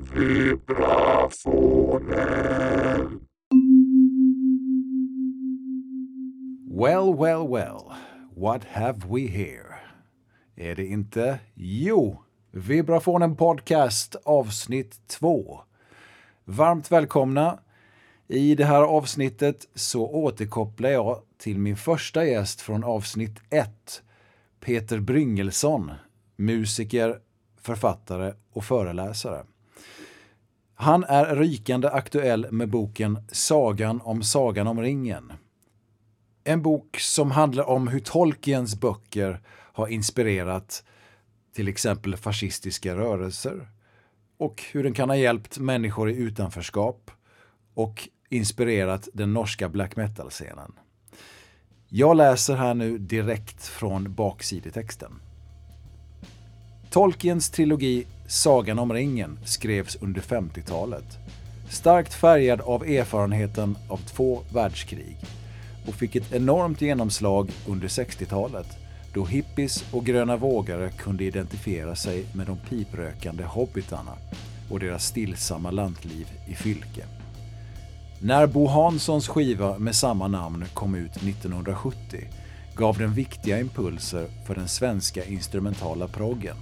Vibrafonen. Well, well, well. What have we here? Är det inte? Jo, Vibrafonen Podcast avsnitt 2. Varmt välkomna. I det här avsnittet så återkopplar jag till min första gäst från avsnitt 1. Peter Bryngelsson, musiker, författare och föreläsare. Han är rykande aktuell med boken Sagan om Sagan om ringen. En bok som handlar om hur Tolkiens böcker har inspirerat till exempel fascistiska rörelser och hur den kan ha hjälpt människor i utanförskap och inspirerat den norska black metal-scenen. Jag läser här nu direkt från baksidetexten. Tolkiens trilogi Sagan om ringen skrevs under 50-talet. Starkt färgad av erfarenheten av två världskrig och fick ett enormt genomslag under 60-talet då hippies och gröna vågare kunde identifiera sig med de piprökande hobbitarna och deras stillsamma lantliv i fylke. När Bo Hanssons skiva med samma namn kom ut 1970 gav den viktiga impulser för den svenska instrumentala proggen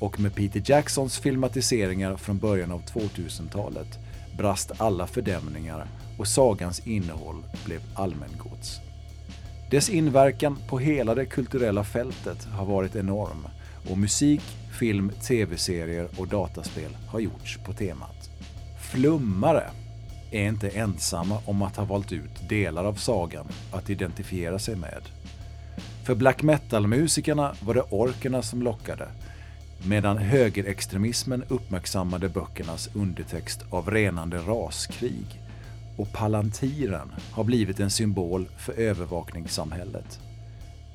och med Peter Jacksons filmatiseringar från början av 2000-talet brast alla fördämningar och sagans innehåll blev allmängods. Dess inverkan på hela det kulturella fältet har varit enorm och musik, film, tv-serier och dataspel har gjorts på temat. Flummare är inte ensamma om att ha valt ut delar av sagan att identifiera sig med. För black metal-musikerna var det orkerna som lockade medan högerextremismen uppmärksammade böckernas undertext av renande raskrig och palantiren har blivit en symbol för övervakningssamhället.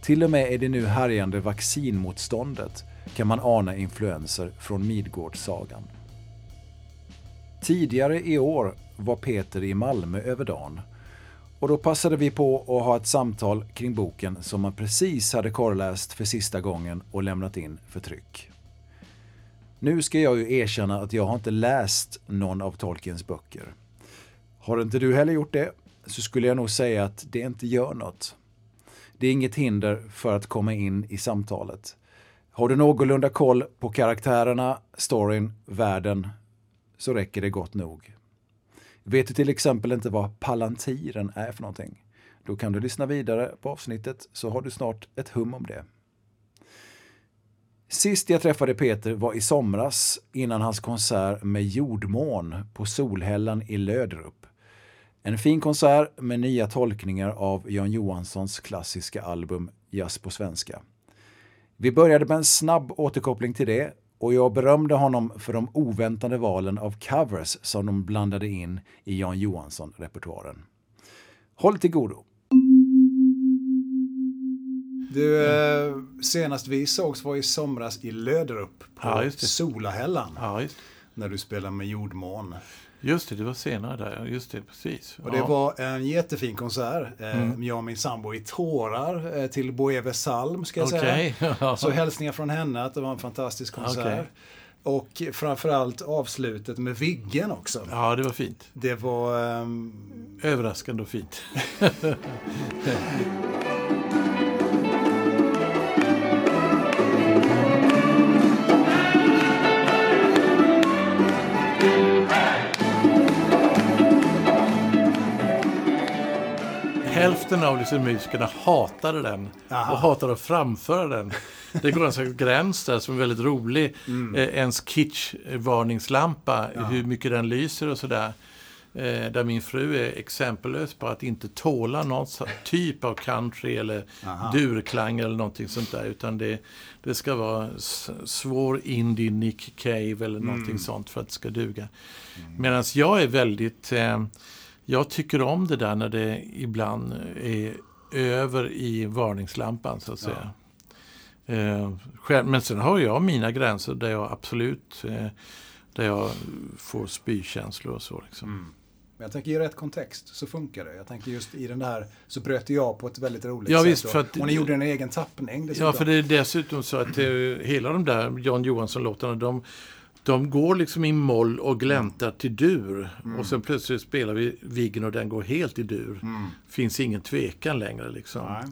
Till och med i det nu härjande vaccinmotståndet kan man ana influenser från Midgårdssagan. Tidigare i år var Peter i Malmö över dagen och då passade vi på att ha ett samtal kring boken som man precis hade korrläst för sista gången och lämnat in för tryck. Nu ska jag ju erkänna att jag har inte läst någon av Tolkiens böcker. Har inte du heller gjort det så skulle jag nog säga att det inte gör något. Det är inget hinder för att komma in i samtalet. Har du någorlunda koll på karaktärerna, storyn, världen så räcker det gott nog. Vet du till exempel inte vad palantiren är för någonting? Då kan du lyssna vidare på avsnittet så har du snart ett hum om det. Sist jag träffade Peter var i somras innan hans konsert med jordmån på Solhällan i Löderup. En fin konsert med nya tolkningar av Jan Johanssons klassiska album Jazz på svenska. Vi började med en snabb återkoppling till det och jag berömde honom för de oväntade valen av covers som de blandade in i Jan Johansson-repertoaren. Håll till godo! Du, eh, senast vi sågs var i somras i Löderup på Ja. Solahällan. Ja, När du spelade med jordmån. just det, det var senare där. Just det, precis. Och det ja. var en jättefin konsert. Eh, Mm. Jag och min sambo i tårar eh, till Boeve Salm ska jag säga. Okej. Så hälsningar från henne att det var en fantastisk konsert. Okej. Och framförallt avslutet med Viggen också. ja, det var fint. Det var... ehm, Överraskande och fint. Hälften av liksom musikerna hatade den Aha. och hatade att framföra den. Det går en slags gräns där som är väldigt rolig. Mm. Eh, ens kitsch-varningslampa, hur mycket den lyser och sådär. Eh, där min fru är exempellös på att inte tåla någon typ av country eller Aha. durklang eller någonting sånt där. Utan det, det ska vara svår indie Nick Cave eller någonting Mm. sånt för att det ska duga. Medan jag är väldigt... Eh, jag tycker om det där när det ibland är över i varningslampan så att säga. Eh, själv, men sen har jag mina gränser där jag absolut eh, där jag får spykänslor och så. Liksom. Men jag tänker i rätt kontext så funkar det. Jag tänker just i den där så bröt jag på ett väldigt roligt Ja, sätt. visst, för att- och ni gjorde en egen tappning dessutom. Ja, för det är dessutom så att eh, hela de där Jan Johansson-låtarna, de, de går liksom i moll och gläntar till dur. Mm. Och sen plötsligt spelar vi Viggen och den går helt i dur. Mm. Finns ingen tvekan längre liksom. Nej.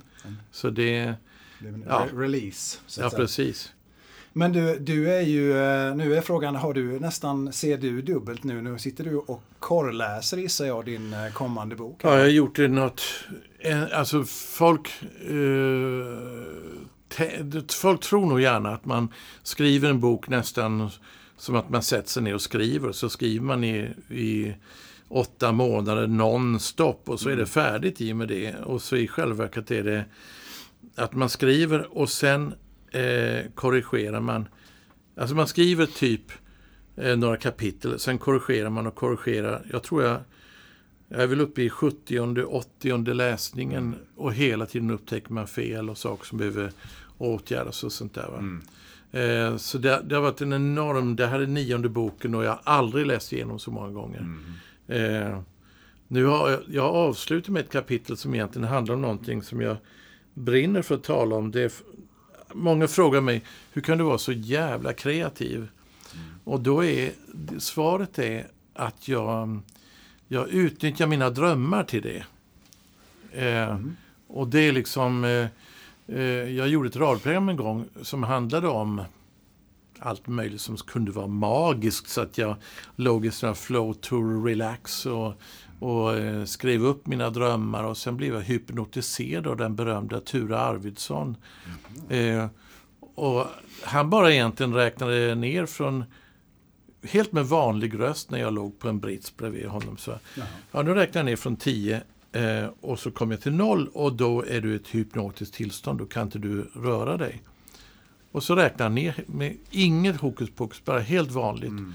Så det... Det är ja. release. ja, precis. Men du, du är ju, eh, nu är frågan, har du nästan, ser du dubbelt nu? Nu sitter du och korrläser gissar jag din eh, kommande bok. Ja, jag har gjort det något, alltså folk, eh, folk tror nog gärna att man skriver en bok nästan som att man sätter sig ner och skriver. Så skriver man i, i åtta månader nonstop och så är det mm. färdigt i och med det. Och så i själva verket är det att man skriver och sen eh, korrigerar man. Alltså man skriver typ eh, några kapitel, sen korrigerar man och korrigerar. Jag tror jag, jag är väl uppe i 70 80 läsningen och hela tiden upptäcker man fel och saker som behöver åtgärdas och sånt där. Mm. Eh, så det, det, har varit en enorm, det här är nionde boken och jag har aldrig läst igenom så många gånger. Mm. Eh, nu har jag, jag avslutat med ett kapitel som egentligen handlar om någonting som jag brinner för att tala om. Det är, många frågar mig, hur kan du vara så jävla kreativ? Mm. Och då är svaret är att jag, jag utnyttjar mina drömmar till det. Eh, mm. Och det är liksom, eh, jag gjorde ett radioprogram en gång som handlade om allt möjligt som kunde vara magiskt. Så att jag låg i sådana flow to relax och och eh, skrev upp mina drömmar och sen blev jag hypnotiserad av den berömda Ture Arvidsson. Mm. Eh, och han bara egentligen räknade ner från helt med vanlig röst när jag låg på en brits bredvid honom. Så, ja, nu räknar jag ner från 10 eh, och så kommer jag till noll och då är du i ett hypnotiskt tillstånd. Då kan inte du röra dig. Och så räknar han ner med inget hokus pokus, bara helt vanligt. Mm.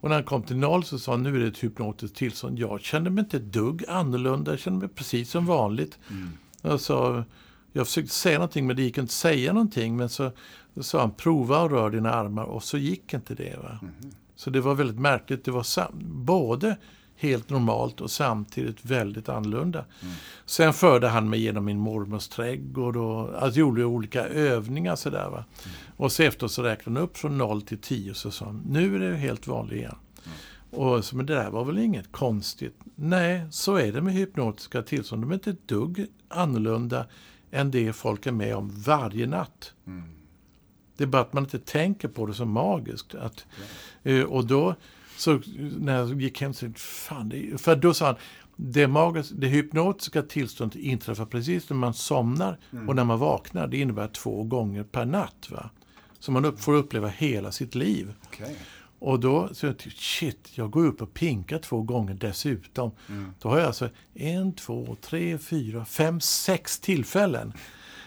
Och när han kom till noll så sa han, nu är det ett hypnotiskt tillstånd. Jag kände mig inte ett dugg annorlunda, jag kände mig precis som vanligt. Mm. Jag, sa, jag försökte säga någonting men det gick inte att säga någonting. Men så, så sa han, prova och rör dina armar och så gick inte det. Va? Mm. Så det var väldigt märkligt. Det var både helt normalt och samtidigt väldigt annorlunda. Mm. Sen förde han mig genom min mormors trädgård och alltså, gjorde olika övningar. Sådär, va? Mm. Och så efteråt så räknade han upp från 0 till 10 och så sa han, nu är det helt vanligt igen. Mm. Och så, men det där var väl inget konstigt? Nej, så är det med hypnotiska tillstånd. De är inte ett dugg annorlunda än det folk är med om varje natt. Mm. Det är bara att man inte tänker på det som magiskt. Att, mm. och då så när jag gick hem så fan, det, för då sa han, det, magiska, det hypnotiska tillståndet inträffar precis när man somnar mm. och när man vaknar. Det innebär två gånger per natt. Va? Så man upp, får uppleva hela sitt liv. Okay. Och då så jag shit, jag går upp och pinkar två gånger dessutom. Mm. Då har jag alltså en, två, tre, fyra, fem, sex tillfällen.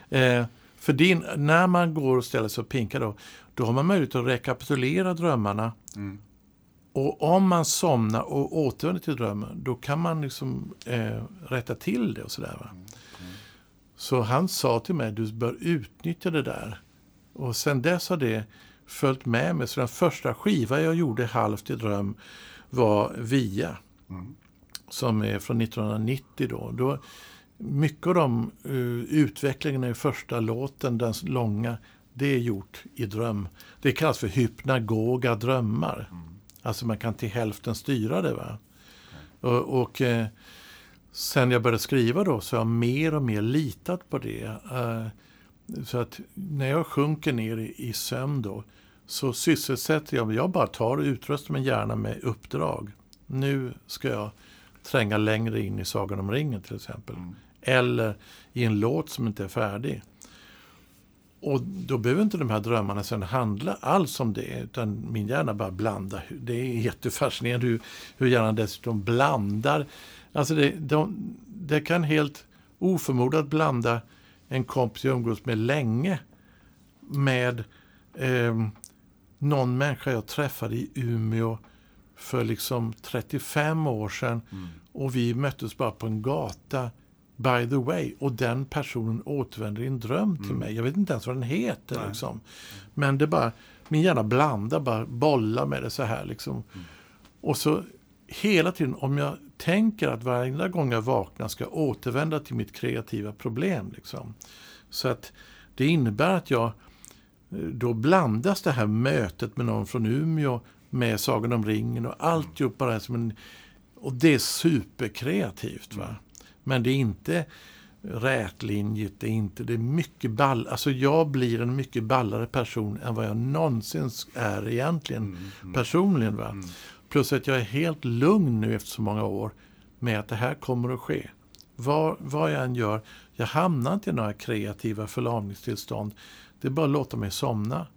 Eh, för din, när man går och ställer sig och pinkar då, då har man möjlighet att rekapitulera drömmarna. Mm. Och om man somnar och återvänder till drömmen, då kan man liksom eh, rätta till det och sådär. Va? Mm. Så han sa till mig, du bör utnyttja det där. Och sen dess har det följt med mig. Så den första skiva jag gjorde halvt i dröm var Via. Mm. Som är från 1990 då. då mycket av de uh, utvecklingarna i första låten, den långa, det är gjort i dröm. Det kallas för hypnagoga drömmar. Mm. Alltså man kan till hälften styra det. Va? Och, och eh, sen jag började skriva då så har jag mer och mer litat på det. Eh, så att när jag sjunker ner i, i sömn då så sysselsätter jag mig. Jag bara tar och utrustar min hjärna med uppdrag. Nu ska jag tränga längre in i Sagan om ringen till exempel. Mm. Eller i en låt som inte är färdig. Och då behöver inte de här drömmarna sen handla alls om det, utan min hjärna bara blandar. Det är jättefascinerande hur, hur hjärnan dessutom blandar. Alltså det, de, det kan helt oförmodat blanda en kompis jag umgås med länge med eh, någon människa jag träffade i Umeå för liksom 35 år sedan. Mm. Och vi möttes bara på en gata by the way. Och den personen återvänder i en dröm till mm. mig. Jag vet inte ens vad den heter. Liksom. Men det bara, min hjärna blandar, bara bollar med det så här. Liksom. Mm. Och så hela tiden, om jag tänker att varje gång jag vaknar ska jag återvända till mitt kreativa problem. Liksom. Så att det innebär att jag, då blandas det här mötet med någon från Umeå med Sagan om ringen och alltihop bara som en... Och det är superkreativt. Va? Men det är inte rätlinjigt, det är inte... Det är mycket ball... Alltså jag blir en mycket ballare person än vad jag någonsin är egentligen Mm, mm. personligen. Va? Mm. Plus att jag är helt lugn nu efter så många år med att det här kommer att ske. Vad, vad jag än gör, jag hamnar inte i några kreativa förlamningstillstånd. Det är bara att låta mig somna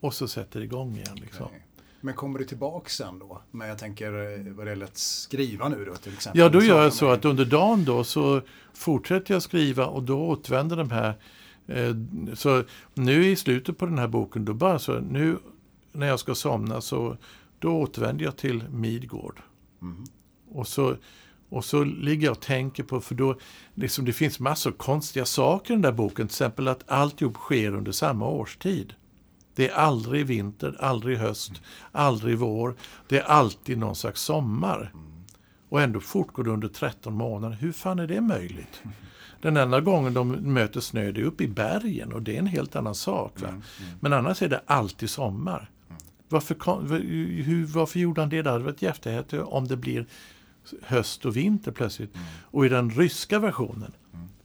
och så sätter det igång igen. Liksom. Okej. Men kommer du tillbaka sen då? Men jag tänker eh, vad det gäller att skriva nu då till exempel. Ja, då gör jag så att under dagen då så fortsätter jag skriva och då återvänder de här. Eh, så nu i slutet på den här boken, då bara så nu när jag ska somna så då återvänder jag till Midgård. Mhm. Och så, och så ligger jag och tänker på, för då, liksom det finns massor av konstiga saker i den där boken. Till exempel att alltihop sker under samma årstid. Det är aldrig vinter, aldrig höst, aldrig vår. Det är alltid någon slags sommar. Och ändå fortgår det under 13 månader. Hur fan är det möjligt? Den enda gången de möter snö det är uppe i bergen och det är en helt annan sak. Va? Men annars är det alltid sommar. Varför, kom- hur, varför gjorde han det? Det hade varit jättehäftigt om det blir höst och vinter plötsligt. Och i den ryska versionen,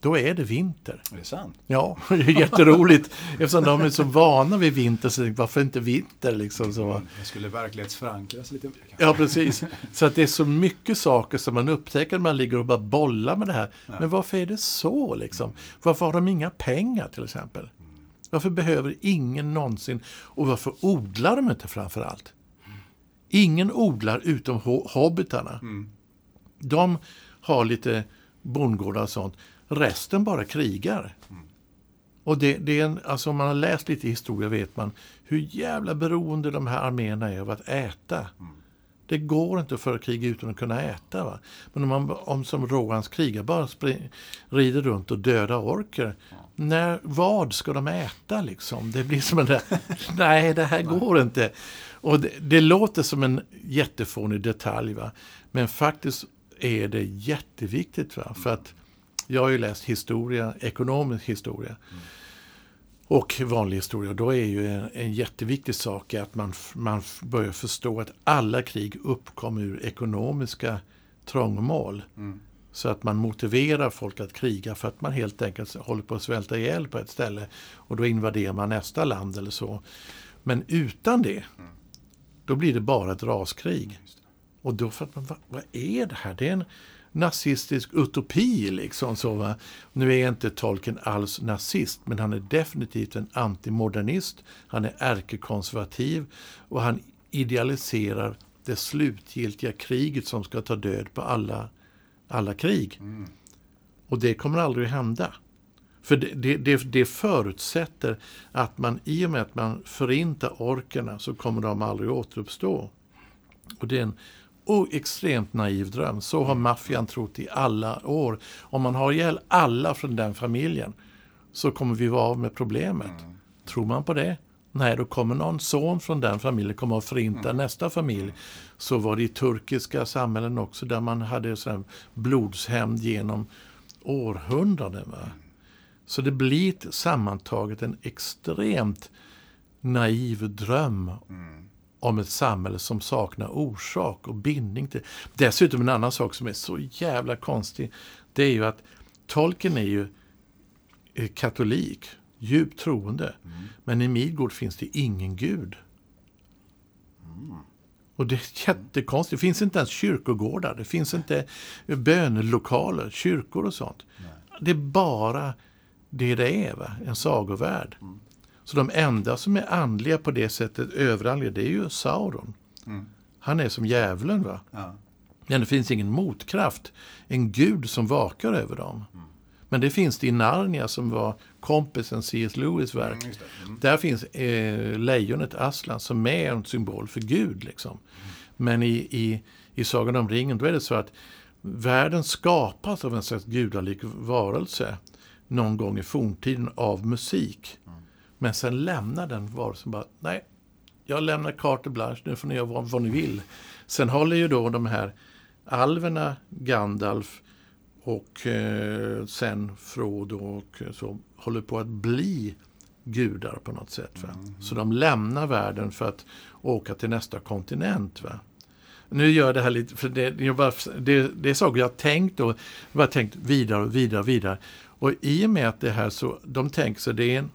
då är det vinter. Är det sant? Ja, det är jätteroligt. Eftersom de är så vana vid vinter, så varför inte vinter? Liksom så. Det skulle verklighetsförankras lite mer. kanske. Ja, precis. Så att det är så mycket saker som man upptäcker när man ligger och bara bollar med det här. Men varför är det så liksom? Varför har de inga pengar till exempel? Varför behöver ingen någonsin, och varför odlar de inte framför allt? Ingen odlar utom ho- hobbitarna. De har lite bondgårdar och sånt. Resten bara krigar. Och det, det är en, alltså om man har läst lite historia vet man hur jävla beroende de här arméerna är av att äta. Det går inte att föra krig utan att kunna äta. Va? Men om man om som Rohans krigar bara spring, rider runt och dödar orker. När, vad ska de äta liksom? Det blir som en där, nej det här går inte. Och det, det låter som en jättefånig detalj. Va? Men faktiskt är det jätteviktigt. Va? För att jag har ju läst historia, ekonomisk historia och vanlig historia. Då är ju en, en jätteviktig sak att man, man börjar förstå att alla krig uppkommer ur ekonomiska trångmål. Mm. Så att man motiverar folk att kriga för att man helt enkelt håller på att svälta ihjäl på ett ställe. Och då invaderar man nästa land eller så. Men utan det, då blir det bara ett raskrig. Och då fattar man, vad, vad är det här? Det är en nazistisk utopi liksom. Så, va? Nu är inte Tolkien alls nazist, men han är definitivt en antimodernist. Han är ärkekonservativ och han idealiserar det slutgiltiga kriget som ska ta död på alla, alla krig. Mm. Och det kommer aldrig att hända. För det, det, det, det förutsätter att man i och med att man förintar orkerna så kommer de aldrig att återuppstå. Och det är en oh, extremt naiv dröm. Så har maffian trott i alla år. Om man har ihjäl alla från den familjen så kommer vi vara av med problemet. Tror man på det? Nej, då kommer någon son från den familjen komma och förinta nästa familj. Så var det i turkiska samhällen också där man hade sån blodshämnd genom århundraden. Va? Så det blir sammantaget en extremt naiv dröm om ett samhälle som saknar orsak och bindning till. Dessutom en annan sak som är så jävla konstig. Det är ju att Tolkien är ju eh, katolik, djupt troende. Men i Midgård finns det ingen gud. Och det är jättekonstigt. Det finns inte ens kyrkogårdar. Det finns inte bönelokaler, kyrkor och sånt. Det är bara det det är, va? en sagovärld. Så de enda som är andliga på det sättet, överandliga, det är ju Sauron. Mm. Han är som djävulen. va? Ja. Men det finns ingen motkraft, en gud som vakar över dem. Men det finns det i Narnia som var kompisen C.S. Lewis verk. Mm, just det. Mm. Där finns eh, lejonet Aslan som är en symbol för Gud. Liksom. Men i, i, i Sagan om ringen då är det så att världen skapas av en slags gudalik varelse någon gång i forntiden av musik. Men sen lämnar den varelsen bara, nej, jag lämnar carte blanche, nu får ni göra vad, vad ni vill. Sen håller ju då de här alverna, Gandalf och eh, sen Frodo och så håller på att bli gudar på något sätt. Va? Så de lämnar världen för att åka till nästa kontinent. Va? Nu gör jag det här lite, för det, är bara, det, det är saker jag har tänkt och bara tänkt vidare och vidare och vidare. Och i och med att det här så, de tänker sig det är en,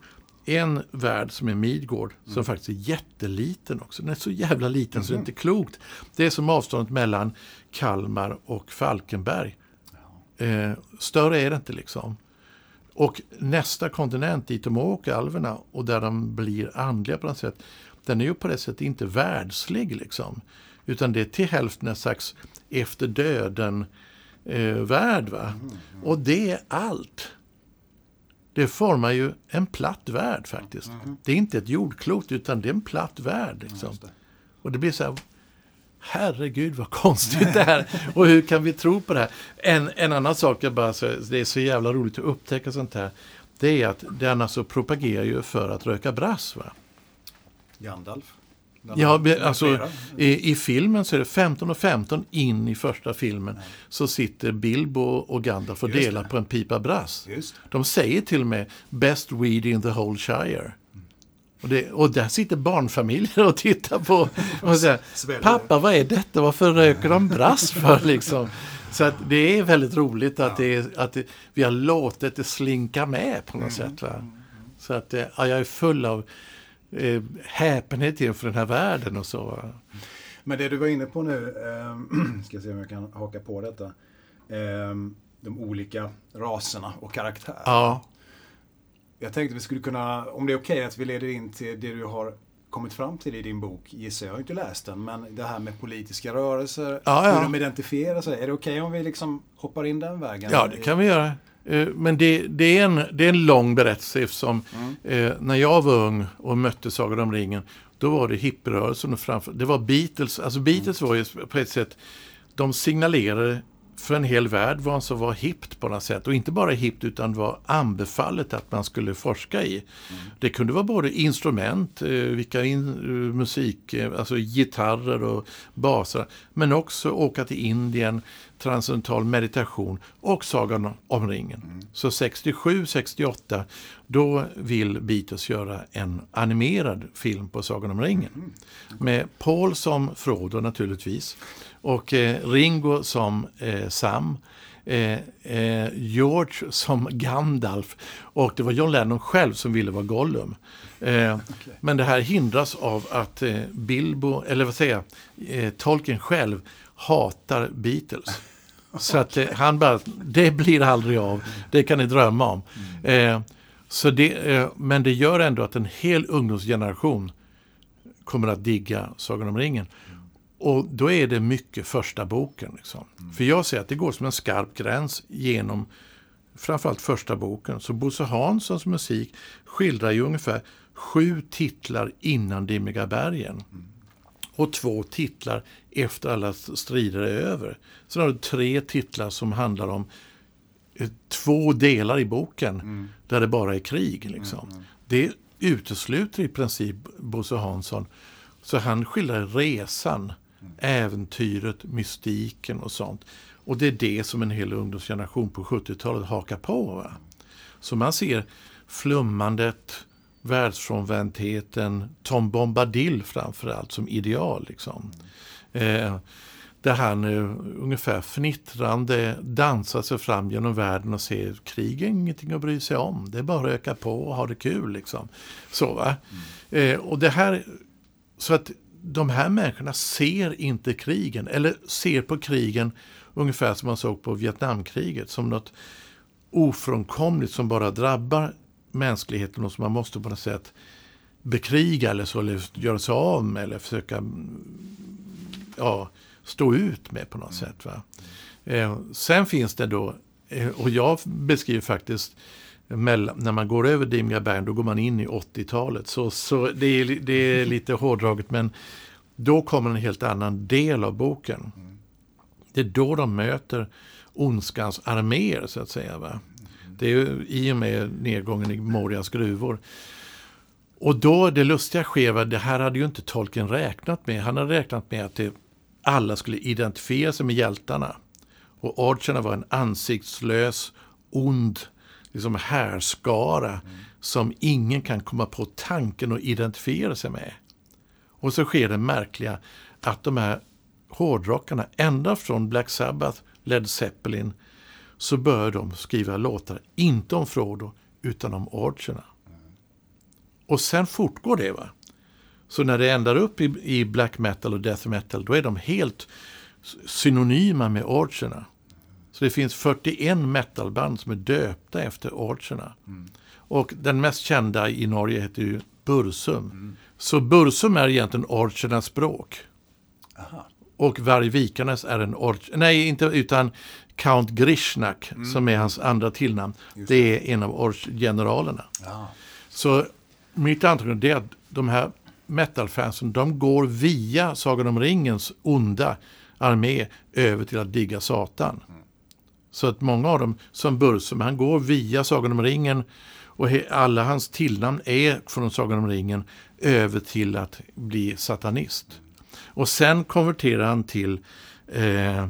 en värld som är Midgård, som faktiskt är jätteliten också. Den är så jävla liten så det är inte klokt. Det är som avståndet mellan Kalmar och Falkenberg. Eh, större är det inte liksom. Och nästa kontinent dit de åker, alverna, och där de blir andliga på något sätt, den är ju på det sättet inte världslig liksom. Utan det är till hälften en slags efter döden-värld. va? Och det är allt. Det formar ju en platt värld faktiskt. Det är inte ett jordklot utan det är en platt värld. Liksom. Just det. Och det blir så här, herregud vad konstigt det här Och hur kan vi tro på det här? En, en annan sak, jag bara, så, det är så jävla roligt att upptäcka sånt här. Det är att den alltså propagerar ju för att röka brass. Va? Gandalf. Ja, men alltså, i, I filmen så är det 15 och 15 in i första filmen. Så sitter Bilbo och Gandalf och Just delar det. på en pipa brass. Det. De säger till och med Best weed in the whole Shire. Och, det, och där sitter barnfamiljer och tittar på och säger. Pappa, vad är detta? Varför röker de brass för? Liksom? Så att det är väldigt roligt att, det, är- att det, vi har låtit det slinka med på något sätt. Va? Så att eh, ja, jag är full av eh, häpenhet inför den här världen och så. Men det du var inne på nu, eh, ska se om jag kan haka på detta. Eh, de olika raserna och karaktär. Ja, Jag tänkte vi skulle kunna, om det är okej att vi leder in till det du har kommit fram till i din bok, gissar jag. Jag har inte läst den, men det här med politiska rörelser, Ja, ja. hur de identifierar sig. Är det okej om vi liksom hoppar in den vägen? ja, det kan vi göra. Eh, Men det, det, är en, det är en lång berättelse eftersom eh, när jag var ung och mötte Sagan om ringen, då var det hippierörelsen och framför, det var Beatles. Alltså Beatles var ju på ett sätt, de signalerade för en hel värld vad som var hippt på något sätt. Och inte bara hippt utan var anbefallet att man skulle forska i. Det kunde vara både instrument, eh, vilka in, musik, alltså gitarrer och basar. Men också åka till Indien, transcendental meditation och Sagan om ringen. Så 67-68 då vill Beatles göra en animerad film på Sagan om ringen. Med Paul som Frodo naturligtvis. Och eh, Ringo som eh, Sam. Eh, eh, George som Gandalf. Och det var John Lennon själv som ville vara Gollum. Eh, Men det här hindras av att eh, Bilbo, eller vad säger jag, eh, Tolkien själv hatar Beatles. Så att eh, han bara, det blir aldrig av, det kan ni drömma om. Eh, så det, eh, men det gör ändå att en hel ungdomsgeneration kommer att digga Sagan om ringen. Och då är det mycket första boken. Liksom. För jag ser att det går som en skarp gräns genom framförallt första boken. Så Bosse Hanssons musik skildrar ju ungefär sju titlar innan Dimmiga bergen. Och två titlar efter alla strider är över. Sen har du tre titlar som handlar om eh, två delar i boken där det bara är krig. Liksom. Det utesluter i princip Bosse Hansson. Så han skildrar resan, äventyret, mystiken och sånt. Och det är det som en hel ungdomsgeneration på 70-talet hakar på. Va? Så man ser flummandet, världsfrånvändheten, Tom Bombadil framförallt som ideal. Liksom. Eh, där han eh, ungefär fnittrande dansar sig fram genom världen och ser krig är ingenting att bry sig om. Det är bara att öka på och ha det kul. Liksom. Så, va? Eh, och det här, så att de här människorna ser inte krigen, eller ser på krigen ungefär som man såg på Vietnamkriget, som något ofrånkomligt som bara drabbar mänskligheten och som man måste på något sätt bekriga eller så, eller göra sig av med eller försöka mm, ja, stå ut med på något sätt. Va? Eh, sen finns det då, eh, och jag beskriver faktiskt mellan, när man går över Dimmiga bergen, då går man in i 80-talet. Så, så det, är, det är lite hårdraget, men då kommer en helt annan del av boken. Det är då de möter ondskans arméer, så att säga. Va? Det är ju i och med nedgången i Morias gruvor. Och då, det lustiga sker, det här hade ju inte Tolkien räknat med. Han hade räknat med att det, alla skulle identifiera sig med hjältarna. Och Archerna var en ansiktslös, ond liksom härskara mm. som ingen kan komma på tanken att identifiera sig med. Och så sker det märkliga att de här hårdrockarna, ända från Black Sabbath, Led Zeppelin, så börjar de skriva låtar, inte om Frodo, utan om orcherna. Och sen fortgår det. va. Så när det ändar upp i, i black metal och death metal, då är de helt synonyma med orcherna. Så det finns 41 metalband som är döpta efter orcherna. Mm. Och den mest kända i Norge heter ju Bursum. Mm. Så Bursum är egentligen orchernas språk. Aha. Och Vargvikarnes är en orch... Nej, inte utan Count Grishnak, mm. som är hans andra tillnamn. Det. det. är en av orch-generalerna. Ja. Så mitt antagande är att de här metalfansen, de går via Sagan om ringens onda armé över till att digga Satan. Mm. Så att många av dem, som Bursum, han går via Sagan om ringen och alla hans tillnamn är från Sagan om ringen över till att bli satanist. Och sen konverterar han till eh,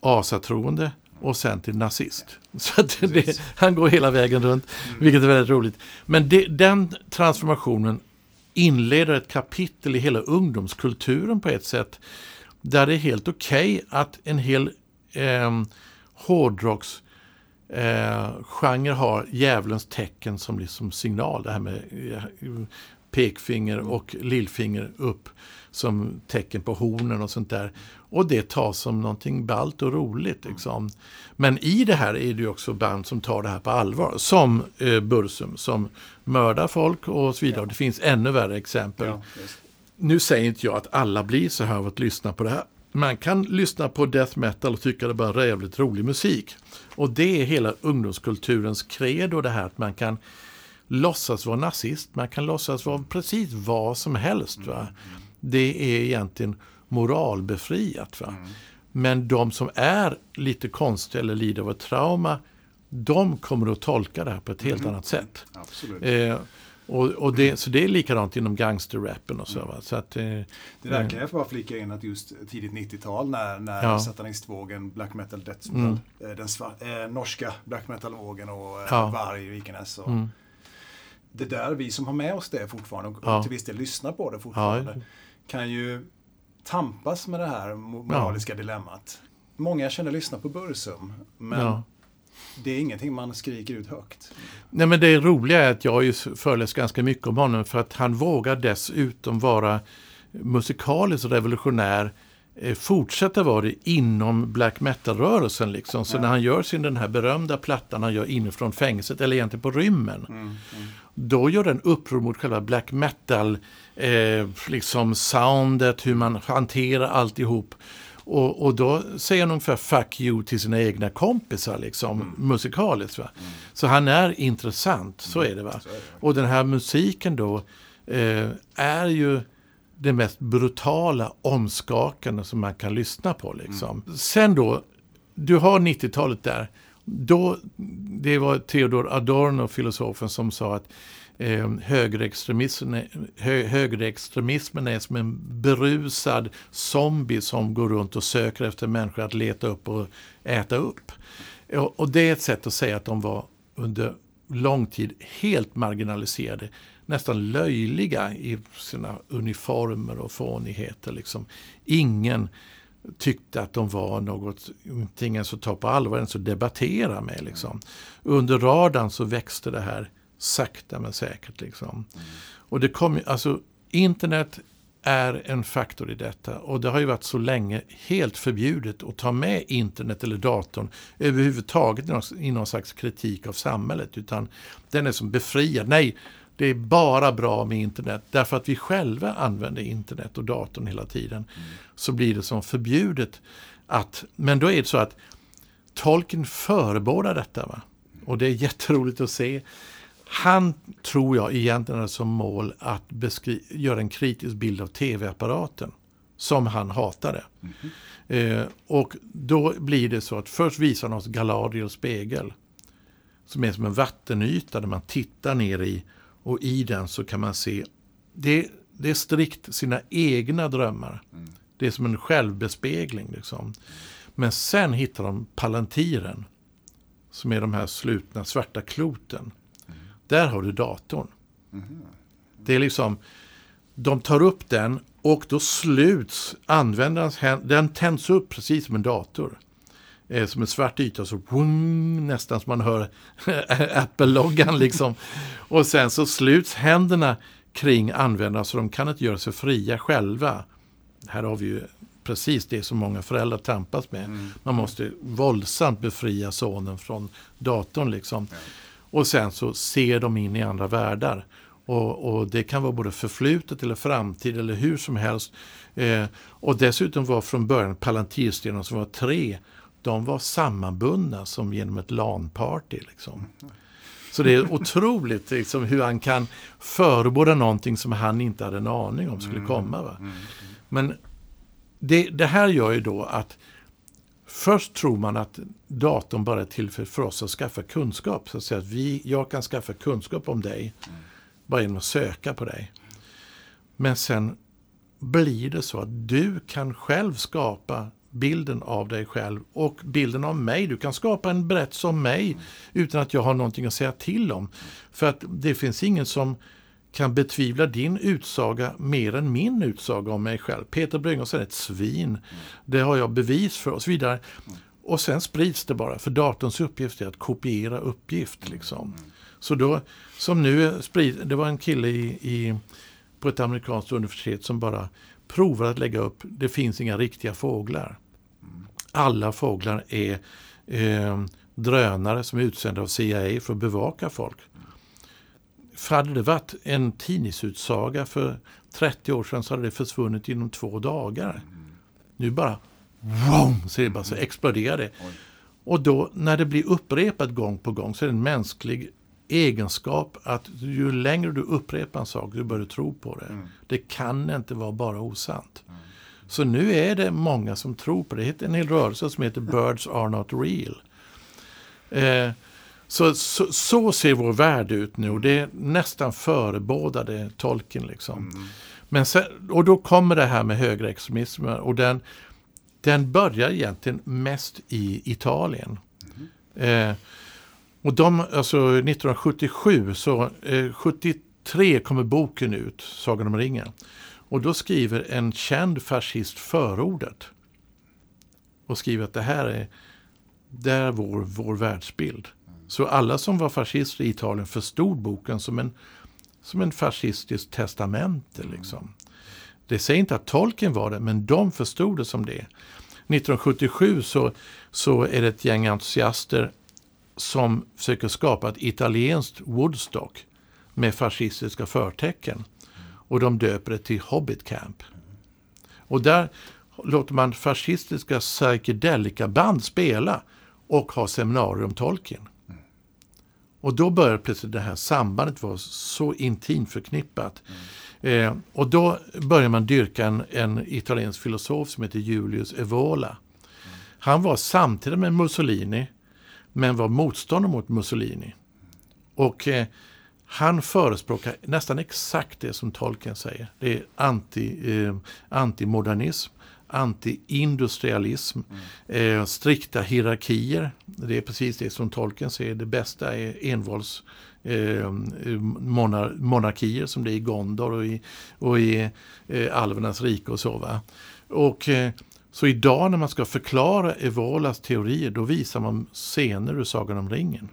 asatroende och sen till nazist. Så det, han går hela vägen runt, vilket är väldigt roligt. Men det, den transformationen inleder ett kapitel i hela ungdomskulturen på ett sätt där det är helt okej okay att en hel eh, hårdrocks eh, genre har djävulens tecken som liksom signal. Det här med eh, pekfinger och lillfinger upp som tecken på hornen och sånt där. Och det tas som någonting ballt och roligt. Liksom. Men i det här är det ju också band som tar det här på allvar. Som eh, Bursum som mördar folk och så vidare. Ja. Det finns ännu värre exempel. Ja, nu säger inte jag att alla blir så här av att lyssna på det här. Man kan lyssna på death metal och tycka det bara är jävligt rolig musik. Och det är hela ungdomskulturens credo det här att man kan låtsas vara nazist, man kan låtsas vara precis vad som helst. Va? Det är egentligen moralbefriat. Va? Mm. Men de som är lite konstiga eller lider av ett trauma, de kommer att tolka det här på ett helt mm. annat sätt. Eh, och, och det, så det är likadant inom gangsterrappen och så. Va? så att, eh, det där eh, kan jag bara flika in att just tidigt 90-tal när, när ja. satanistvågen, black metal, death metal, mm. Eh, den sva, eh, norska black metal-vågen och eh, ja. Varg, Vikenäs. Och, mm. Det där, vi som har med oss det fortfarande och ja. till viss del lyssnar på det fortfarande, ja. kan ju tampas med det här moraliska dilemmat. Många känner lyssna på Bursum, men det är ingenting man skriker ut högt. Nej men det roliga är att jag har ju föreläst ganska mycket om honom för att han vågar dessutom vara musikaliskt revolutionär eh, fortsätta vara det inom black metal-rörelsen. Liksom. Så ja. när han gör sin den här berömda plattan han gör inifrån fängelset, eller egentligen på rymmen, mm, mm. då gör den uppror mot själva black metal, eh, liksom soundet, hur man hanterar alltihop. Och, och då säger han ungefär fuck you till sina egna kompisar liksom, mm. musikaliskt. Va? Mm. Så han är intressant, så är det. va. Är det. Och den här musiken då eh, är ju det mest brutala, omskakande som man kan lyssna på. Liksom. Mm. Sen då, du har 90-talet där. Då, det var Theodor Adorno, filosofen, som sa att eh, högerextremismen, hö, högerextremismen är som en berusad zombie som går runt och söker efter människor att leta upp och äta upp. Och, och det är ett sätt att säga att de var under lång tid helt marginaliserade, nästan löjliga i sina uniformer och fånigheter. Liksom. Ingen tyckte att de var något, inte ens att ta på allvar, ens att debattera med. Liksom. Under radarn så växte det här sakta men säkert. Liksom. Mm. Och det kom, alltså, internet är en faktor i detta och det har ju varit så länge helt förbjudet att ta med internet eller datorn överhuvudtaget i någon slags kritik av samhället. Utan den är som befriad. Nej, det är bara bra med internet. Därför att vi själva använder internet och datorn hela tiden. Mm. Så blir det som förbjudet att, men då är det så att tolken förebådar detta. Va? Och det är jätteroligt att se han tror jag egentligen har som mål att göra en kritisk bild av tv-apparaten. Som han hatade. Mm -hmm. eh, och då blir det så att först visar han oss Galadriels spegel. Som är som en vattenyta där man tittar ner i. Och i den så kan man se. Det, det är strikt sina egna drömmar. Mm. Det är som en självbespegling. Liksom. Men sen hittar de Palantiren som är de här slutna svarta kloten. Mm. Där har du datorn. Mm. Det är liksom, de tar upp den och då sluts användarens händ, den tänds upp precis som en dator. Eh, som en svart yta, så wung, nästan som man hör Apple-loggan liksom. Och sen så sluts händerna kring användarna så de kan inte göra sig fria själva. Här har vi ju precis det som många föräldrar tampas med. Mm. Man måste våldsamt befria sonen från datorn. Liksom. Ja. Och sen så ser de in i andra världar. Och, och, det kan vara både förflutet eller framtid eller hur som helst. Eh, och dessutom var från början Palantirstenen som var tre, de var sammanbundna som genom ett LAN-party. Liksom. Så det är otroligt liksom, hur han kan förebåda någonting som han inte hade en aning om skulle mm. komma. Va? Mm. Men det, det här gör ju då att Först tror man att datorn bara är till för, för oss att skaffa kunskap. Så att, säga, att vi, jag kan skaffa kunskap om dig mm. bara genom att söka på dig. Men sen blir det så att du kan själv skapa bilden av dig själv och bilden av mig. Du kan skapa en berättelse om mig utan att jag har någonting att säga till om. För att det finns ingen som kan betvivla din utsaga mer än min utsaga om mig själv. Peter Bryngås är ett svin. Det har jag bevis för och så vidare. Och sen sprids det bara, för datorns uppgift är att kopiera uppgift. Liksom. Så då, som nu det var en kille i, i, på ett amerikanskt universitet som bara provar att lägga upp, det finns inga riktiga fåglar. Alla fåglar är eh, drönare som är utsända av CIA för att bevaka folk. För hade det varit en tidningsutsaga för 30 år sedan så hade det försvunnit inom två dagar. Nu bara, vroom, så, det bara så exploderar det. Och då när det blir upprepat gång på gång så är det en mänsklig egenskap att ju längre du upprepar en sak, du börjar tro på det. Mm. Det kan inte vara bara osant. Mm. Så nu är det många som tror på det. Det är en hel rörelse som heter Birds are not real. Eh, så, så, så, ser vår värld ut nu och det är nästan förebådade tolken. Liksom. Mm. Men sen, och då kommer det här med högerextremismen och den, den börjar egentligen mest i Italien. Mm. Eh, och de, alltså 1977, så eh, 73 kommer boken ut, Sagan om ringen. Och då skriver en känd fascist förordet. Och skriver att det här är, det är vår, vår världsbild. Så alla som var fascister i Italien förstod boken som en, som en fascistisk testamente. Liksom. Det säger inte att tolken var det, men de förstod det som det. 1977 så, så är det ett gäng entusiaster som försöker skapa ett italienskt Woodstock med fascistiska förtecken. Och de döper det till Hobbit Camp. Och där låter man fascistiska psykedelika-band spela och ha seminarium om Tolkien. Och då börjar plötsligt det här sambandet vara så intimt förknippat. Mm. Eh, och då börjar man dyrka en, en, italiensk filosof som heter Julius Evola. Mm. Han var samtidigt med Mussolini, men var motståndare mot Mussolini. Och eh, han förespråkar nästan exakt det som Tolkien säger. Det är anti, eh, antimodernism, anti-industrialism, mm. eh, strikta hierarkier. Det är precis det som tolken säger, det bästa är envålds eh, monar monarkier som det är i Gondor och i, och i eh, alvernas rike och så. Va? Och, eh, så idag när man ska förklara Evolas teorier då visar man scener ur Sagan om ringen.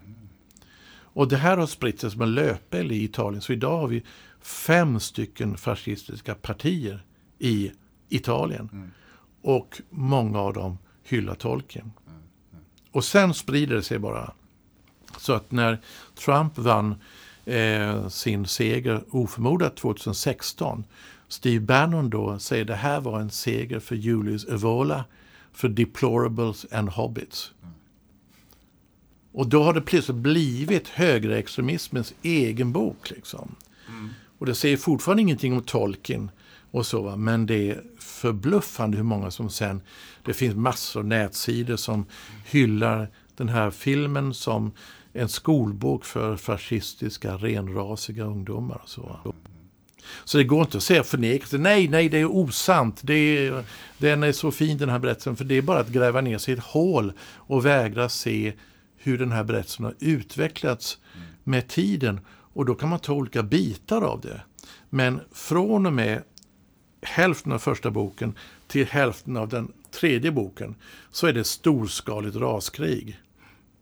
Och det här har spritt sig som en löpeld i Italien. Så idag har vi fem stycken fascistiska partier i Italien. Mm. Och många av dem hyllar Tolkien. Och sen sprider det sig bara. Så att när Trump vann eh, sin seger oförmodat 2016. Steve Bannon då säger det här var en seger för Julius Evola, för Deplorables and Hobbits. Och då har det plötsligt blivit högerextremismens egen bok. Liksom. Mm. Och det säger fortfarande ingenting om Tolkien och så, men det är förbluffande hur många som sen... Det finns massor av nätsidor som hyllar den här filmen som en skolbok för fascistiska, renrasiga ungdomar. Och så. Så det går inte att säga förnekelse. Nej, nej, det är osant. Det är, den är så fin den här berättelsen. För det är bara att gräva ner sig i ett hål och vägra se hur den här berättelsen har utvecklats med tiden. Och då kan man ta olika bitar av det. Men från och med hälften av första boken till hälften av den tredje boken så är det storskaligt raskrig.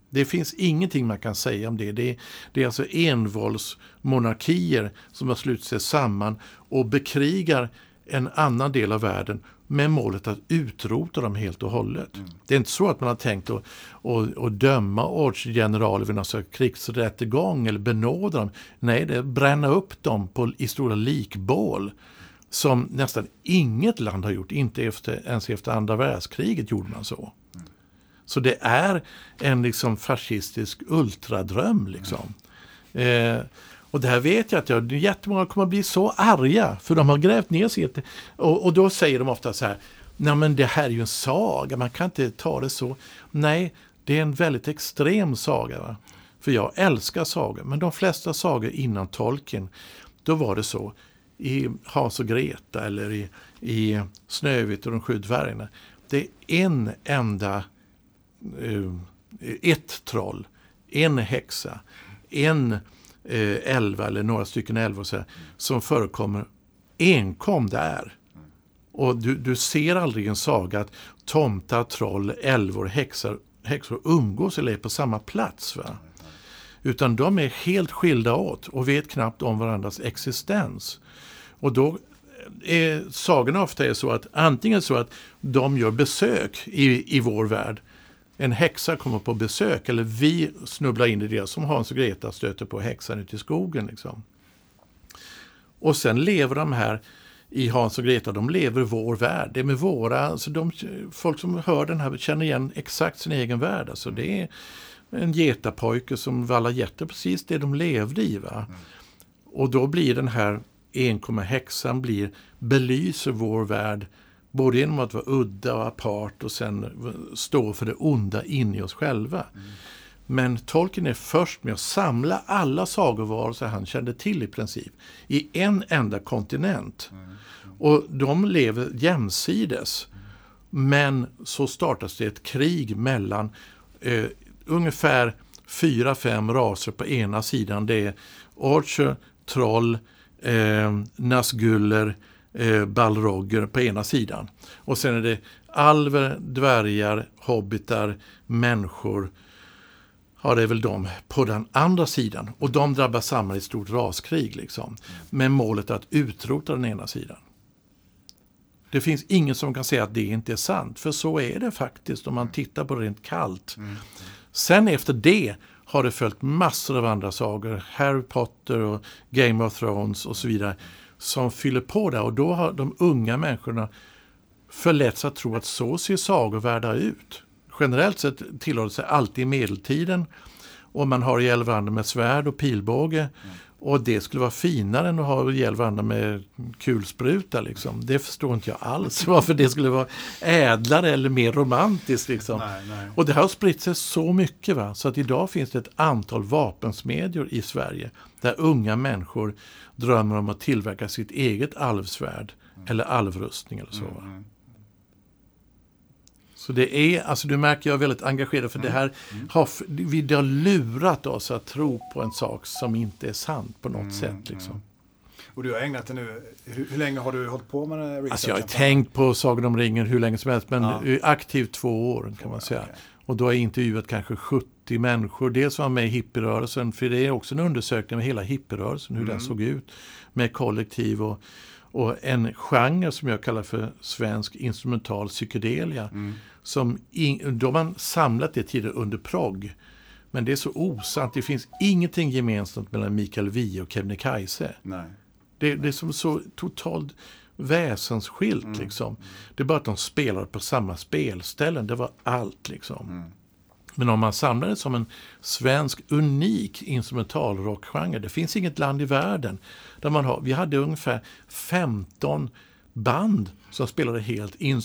Det finns ingenting man kan säga om det. Det är, det är alltså envåldsmonarkier som har slutit sig samman och bekrigar en annan del av världen med målet att utrota dem helt och hållet. Mm. Det är inte så att man har tänkt att, att, att döma ortsgeneraler vid någon krigsrättegång eller benåda dem. Nej, det är att bränna upp dem på, i stora likbål som nästan inget land har gjort, inte efter, ens efter andra världskriget gjorde man så. Så det är en liksom fascistisk ultradröm. Liksom. Eh, och det här vet jag att jag, jättemånga kommer att bli så arga för de har grävt ner sig. Och, och då säger de ofta så här, nej men det här är ju en saga, man kan inte ta det så. Nej, det är en väldigt extrem saga. Va? För jag älskar sagor, men de flesta sagor innan Tolkien, då var det så. I Hans och Greta eller i, i Snövit och de sju dvärgarna. Det är en enda, eh, ett troll, en häxa, en eh, elva eller några stycken älvor så här, som förekommer enkom där. Och du, du ser aldrig en saga att tomtar, troll, älvor, häxor, häxor umgås eller är på samma plats. Va? Utan de är helt skilda åt och vet knappt om varandras existens. Och då är sagorna ofta är så att antingen så att de gör besök i, i vår värld en häxa kommer på besök eller vi snubblar in i det som Hans och Greta stöter på häxan ute i skogen. Liksom. Och sen lever de här i Hans och Greta, de lever vår värld. Det är med våra, alltså de, folk som hör den här känner igen exakt sin egen värld. Alltså det är en getapojke som vallar getter, precis det de levde i. Va? Mm. Och då blir den här enkomma häxan blir, belyser vår värld Både genom att vara udda och apart och sen stå för det onda in i oss själva. Mm. Men Tolkien är först med att samla alla sagovarelser han kände till i princip i en enda kontinent. Mm. Mm. Och de lever jämsides. Men så startas det ett krig mellan eh, ungefär fyra, fem raser på ena sidan. Det är Archer, Troll, eh, Nazguller, eh, balrogger på ena sidan. Och sen är det alver, dvärgar, hobbitar, människor. Ja, det är väl de på den andra sidan. Och de drabbas samman i ett stort raskrig. Liksom, med målet att utrota den ena sidan. Det finns ingen som kan säga att det inte är sant. För så är det faktiskt om man tittar på det rent kallt. Mm. Sen efter det har det följt massor av andra sagor. Harry Potter och Game of Thrones och så vidare som fyller på det. Och då har de unga människorna förletts att tro att så ser sagovärldar ut. Generellt sett tillhör sig alltid medeltiden och man har ihjäl varandra med svärd och pilbåge. Mm. Och det skulle vara finare än att ha ihjäl varandra med kulspruta. Liksom. Det förstår inte jag alls varför det skulle vara ädlare eller mer romantiskt. Liksom. Nej, nej. Och det har spritt sig så mycket. Va? Så att idag finns det ett antal vapensmedjor i Sverige där unga människor drömmer om att tillverka sitt eget alvsvärd mm. eller alvrustning eller så. Mm, mm. Så det är, alltså du märker jag är väldigt engagerad för mm. det här mm. har, vi har lurat oss att tro på en sak som inte är sant på något mm. sätt. Liksom. Och du har ägnat det nu, hur, hur, länge har du hållit på med researchen? Alltså jag har tänkt på Sagan om ringen hur länge som helst, men ja. aktivt två år kan man säga. Okay. Och då har jag intervjuat kanske 70 människor. Dels var med i hippierörelsen, för det är också en undersökning med hela hippierörelsen, hur mm. den såg ut. Med kollektiv och, och en genre som jag kallar för svensk instrumental psykedelia. Mm. Som in, de har samlat det tidigare under progg. Men det är så osant. Det finns ingenting gemensamt mellan Mikael Wiehe och Kebnekaise. Det, det är som så totalt väsensskilt. Mm. Liksom. Det är bara att de spelade på samma spelställen. Det var allt. liksom. Mm. Men om man samlar det som en svensk unik instrumentalrockgenre. Det finns inget land i världen där man har, vi hade ungefär 15 band som spelade helt in,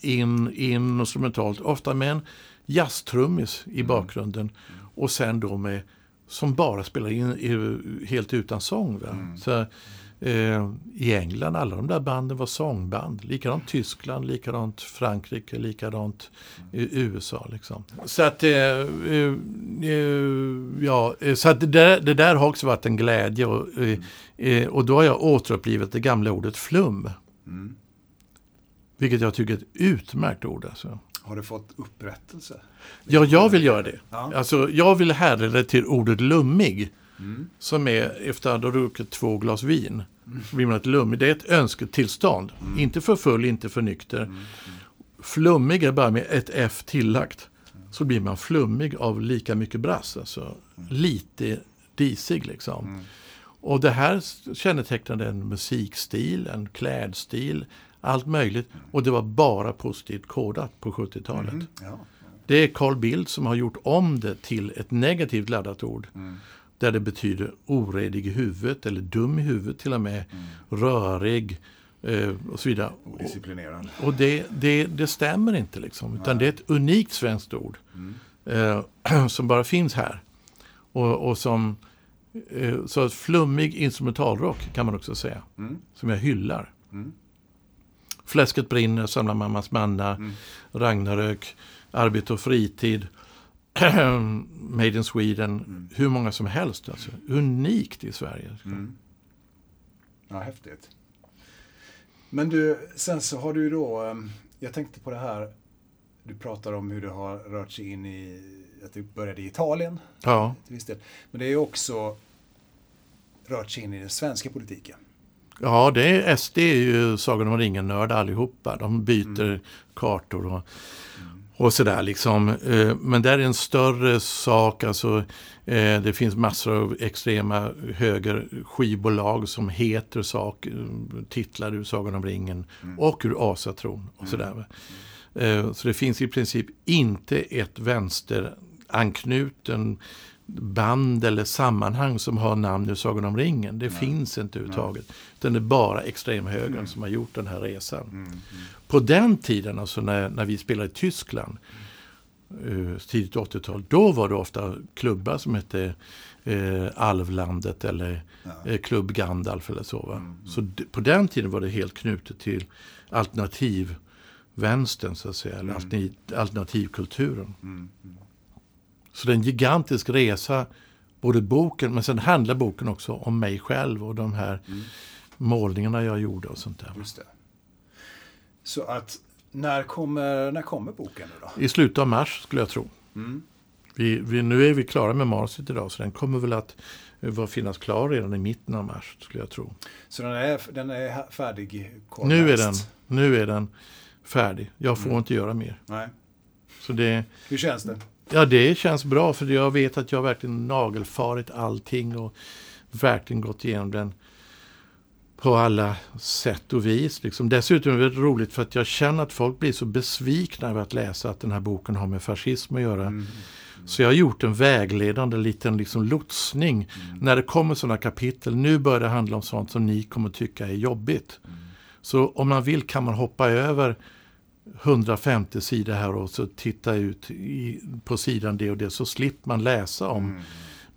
in, in instrumentalt. Ofta med en jazztrummis i mm. bakgrunden. Och sen då med, som bara spelar in helt utan sång. Mm. Så Eh, I England, alla de där banden var sångband. Likadant Tyskland, likadant Frankrike, likadant i USA. Liksom. Så att, eh, eh, ja, så att det, där, det där har också varit en glädje. Och, och då har jag återupplivat det gamla ordet flum. Mm. Vilket jag tycker är ett utmärkt ord. Alltså. Har du fått upprättelse? Ja, jag vill göra det. Ja. Alltså, jag vill härleda det till ordet lummig. Mm. Som är efter att ha druckit två glas vin. Mm. Blir man ett lummig. Det är ett önsketillstånd. Mm. Inte för full, inte för nykter. Mm. Flummig är bara med ett F tillagt. Så blir man flummig av lika mycket brass. Alltså mm. lite disig liksom. Mm. Och det här kännetecknade en musikstil, en klädstil, allt möjligt. Och det var bara positivt kodat på 70-talet. Mm. Ja. Det är Carl Bildt som har gjort om det till ett negativt laddat ord. Mm. Där det betyder oredig i huvudet eller dum i huvudet till och med. Mm. Rörig eh, och så vidare. Odisciplinerad. Och det, det, det stämmer inte liksom. Utan Nej. det är ett unikt svenskt ord. Mm. Eh, som bara finns här. Och, och som eh, så flummig instrumentalrock kan man också säga. Mm. Som jag hyllar. Mm. Fläsket brinner, Samla mammas manna, mm. Ragnarök, Arbete och fritid. Made in Sweden, mm. hur många som helst. Alltså. Unikt i Sverige. Mm. Ja, häftigt. Men du, sen så har du då, ehm, jag tänkte på det här, du pratar om hur du har rört sig in i, att du började i Italien. Ja. Till viss del. Men det är också rört sig in i den svenska politiken. Ja, det är, SD är ju Sagan om ringen-nörd allihopa. De byter mm. kartor och och sådär liksom. Eh, men det är en större sak. Alltså, eh, det finns massor av extrema höger skivbolag som heter sak, titlar ur Sagan om ringen mm. och ur asatron. Och sådär. Mm. Eh, så det finns i princip inte ett vänsteranknuten band eller sammanhang som har namn ur Sagan om ringen. Det Nej. finns inte överhuvudtaget. Utan det är bara extremhögern mm. som har gjort den här resan. Mm. Mm. På den tiden, alltså när, när vi spelade i Tyskland, uh, tidigt 80-tal, då var det ofta klubbar som hette uh, Alvlandet eller ja. uh, Klubb Gandalf eller så. Mm, mm. Så på den tiden var det helt knutet till alternativ vänstern så att säga, eller mm. alternativ, alternativkulturen. Så det är en gigantisk resa, både boken, men sen handlar boken också om mig själv och de här mm. målningarna jag gjorde och sånt där. Så att, när kommer, när kommer boken då? I slutet av mars skulle jag tro. Mm. Vi, vi, nu är vi klara med manuset idag, så den kommer väl att var finnas klar redan i mitten av mars, skulle jag tro. Så den är, den är färdig? Nu är, den, nu är den färdig. Jag får mm. inte göra mer. Nej. Så det, Hur känns det? Ja, det känns bra för jag vet att jag verkligen nagelfarit allting och verkligen gått igenom den på alla sätt och vis. Liksom. Dessutom är det roligt för att jag känner att folk blir så besvikna över att läsa att den här boken har med fascism att göra. Mm. Så jag har gjort en vägledande liten liksom lotsning. Mm. När det kommer sådana kapitel, nu börjar det handla om sånt som ni kommer tycka är jobbigt. Mm. Så om man vill kan man hoppa över 150 sidor här och så titta ut i, på sidan det och det så slipper man läsa om mm.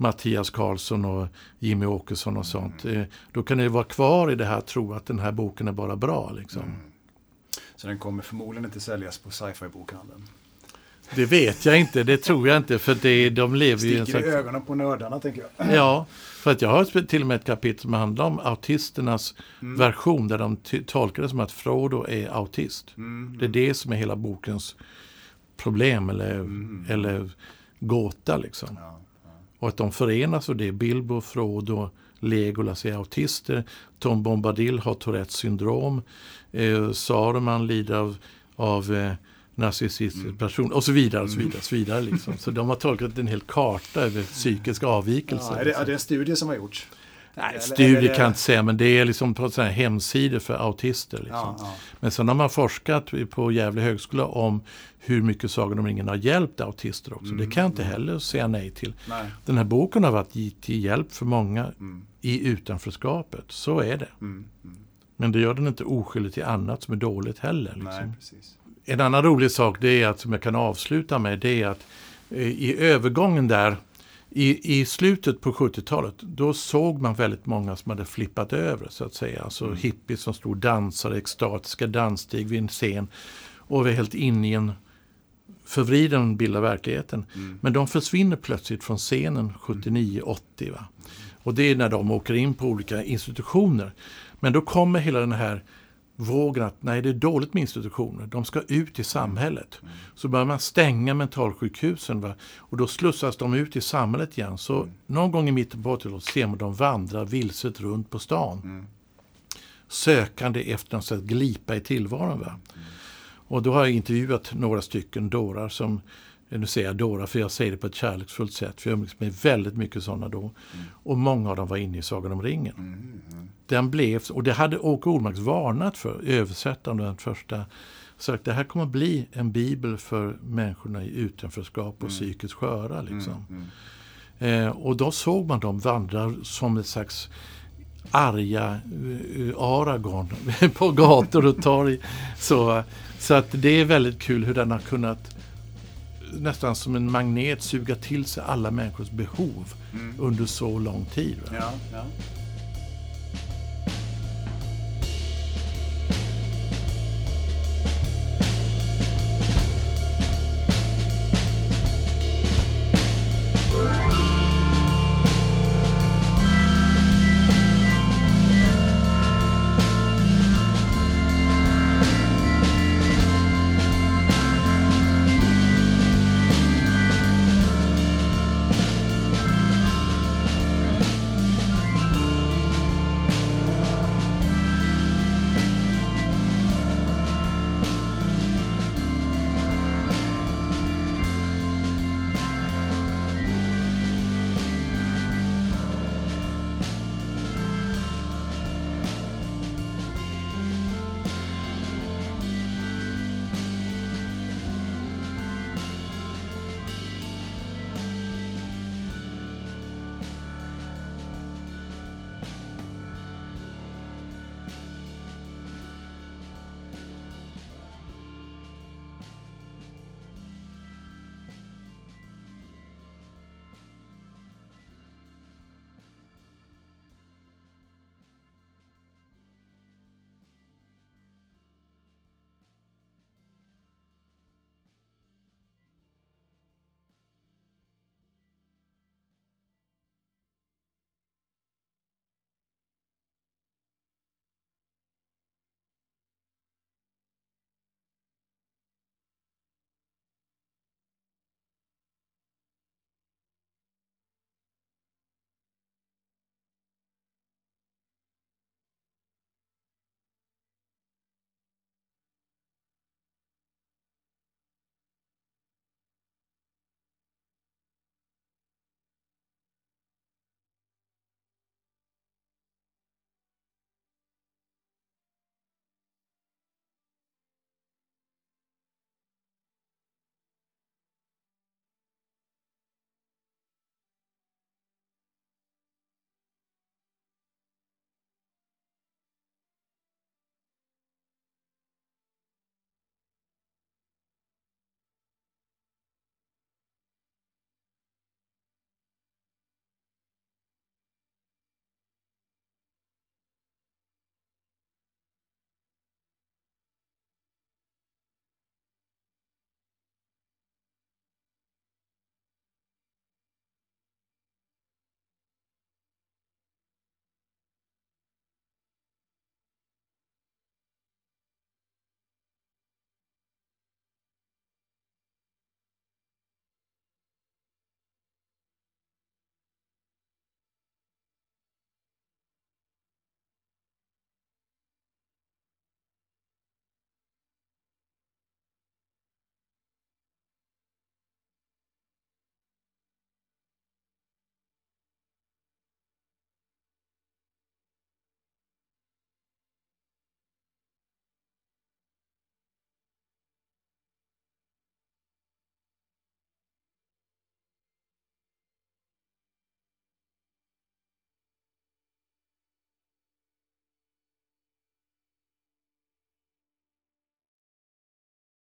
Mattias Karlsson och Jimmy Åkesson och sånt. Mm. Då kan det vara kvar i det här tro att den här boken är bara bra. Liksom. Mm. Så den kommer förmodligen inte säljas på sci-fi bokhandeln? Det vet jag inte, det tror jag inte. För det, de lever ju i en slags... i ögonen på nördarna, tänker jag. Ja, för att jag har till och med ett kapitel som handlar om autisternas mm. version. Där de tolkar det som att Frodo är autist. Mm. Det är det som är hela bokens problem eller, mm. eller gåta. Liksom. Ja. Och att de förenas och det. Bilbo, Frodo, Legolas är autister. Tom Bombadil har Tourettes syndrom. Eh, Saruman lider av, av eh, narcissistisk mm. person och så vidare. och Så vidare, så vidare liksom. Så de har tolkat en hel karta över psykiska avvikelser. Ja, är, det, är det en studie som har gjorts? Nej, studie kan jag inte säga, men det är liksom på sådana här hemsidor för autister. Liksom. Ja, ja. Men sen har man forskat på Gävle högskola om hur mycket Sagan om ringen har hjälpt autister också. Mm, det kan jag inte mm. heller säga nej till. Nej. Den här boken har varit till hjälp för många mm. i utanförskapet. Så är det. Mm, mm. men det gör den inte oskyldig till annat som är dåligt heller. Liksom. Nej. En annan rolig sak det är att, som jag kan avsluta med, det är att eh, i övergången där I, I slutet på 70-talet då såg man väldigt många som hade flippat över så att säga. Alltså mm. hippies som stod och dansade extatiska danssteg vid en scen och var helt inne i en förvriden bild av verkligheten. Mm. Men de försvinner plötsligt från scenen 79-80. Va? Och det är när de åker in på olika institutioner. Men då kommer hela den här vågen att nej, det är dåligt med institutioner. De ska ut i samhället. Mm. Så börjar man stänga mentalsjukhusen va? och då slussas de ut i samhället igen. Så mm. någon gång i mitten på 80-talet ser man dem vandra vilset runt på stan. Mm. Sökande efter något sätt glipa i tillvaron. Va? Mm. Och då har jag intervjuat några stycken dårar som nu säger jag Dora för jag säger det på ett kärleksfullt sätt. För jag umgicks med väldigt mycket sådana då. Mm. Och många av dem var inne i Sagan om ringen. Mm. Mm. Den blev, och det hade Åke Ormarks varnat för, översättaren den första. Så att det här kommer att bli en bibel för människorna i utanförskap och mm. psykiskt sköra. Liksom. Mm, mm. Eh, och då såg man dem vandra som ett slags arga uh, Aragorn på gator och torg. Så, så att det är väldigt kul hur den har kunnat nästan som en magnet suga till sig alla människors behov mm. under så lång tid. Ja, ja.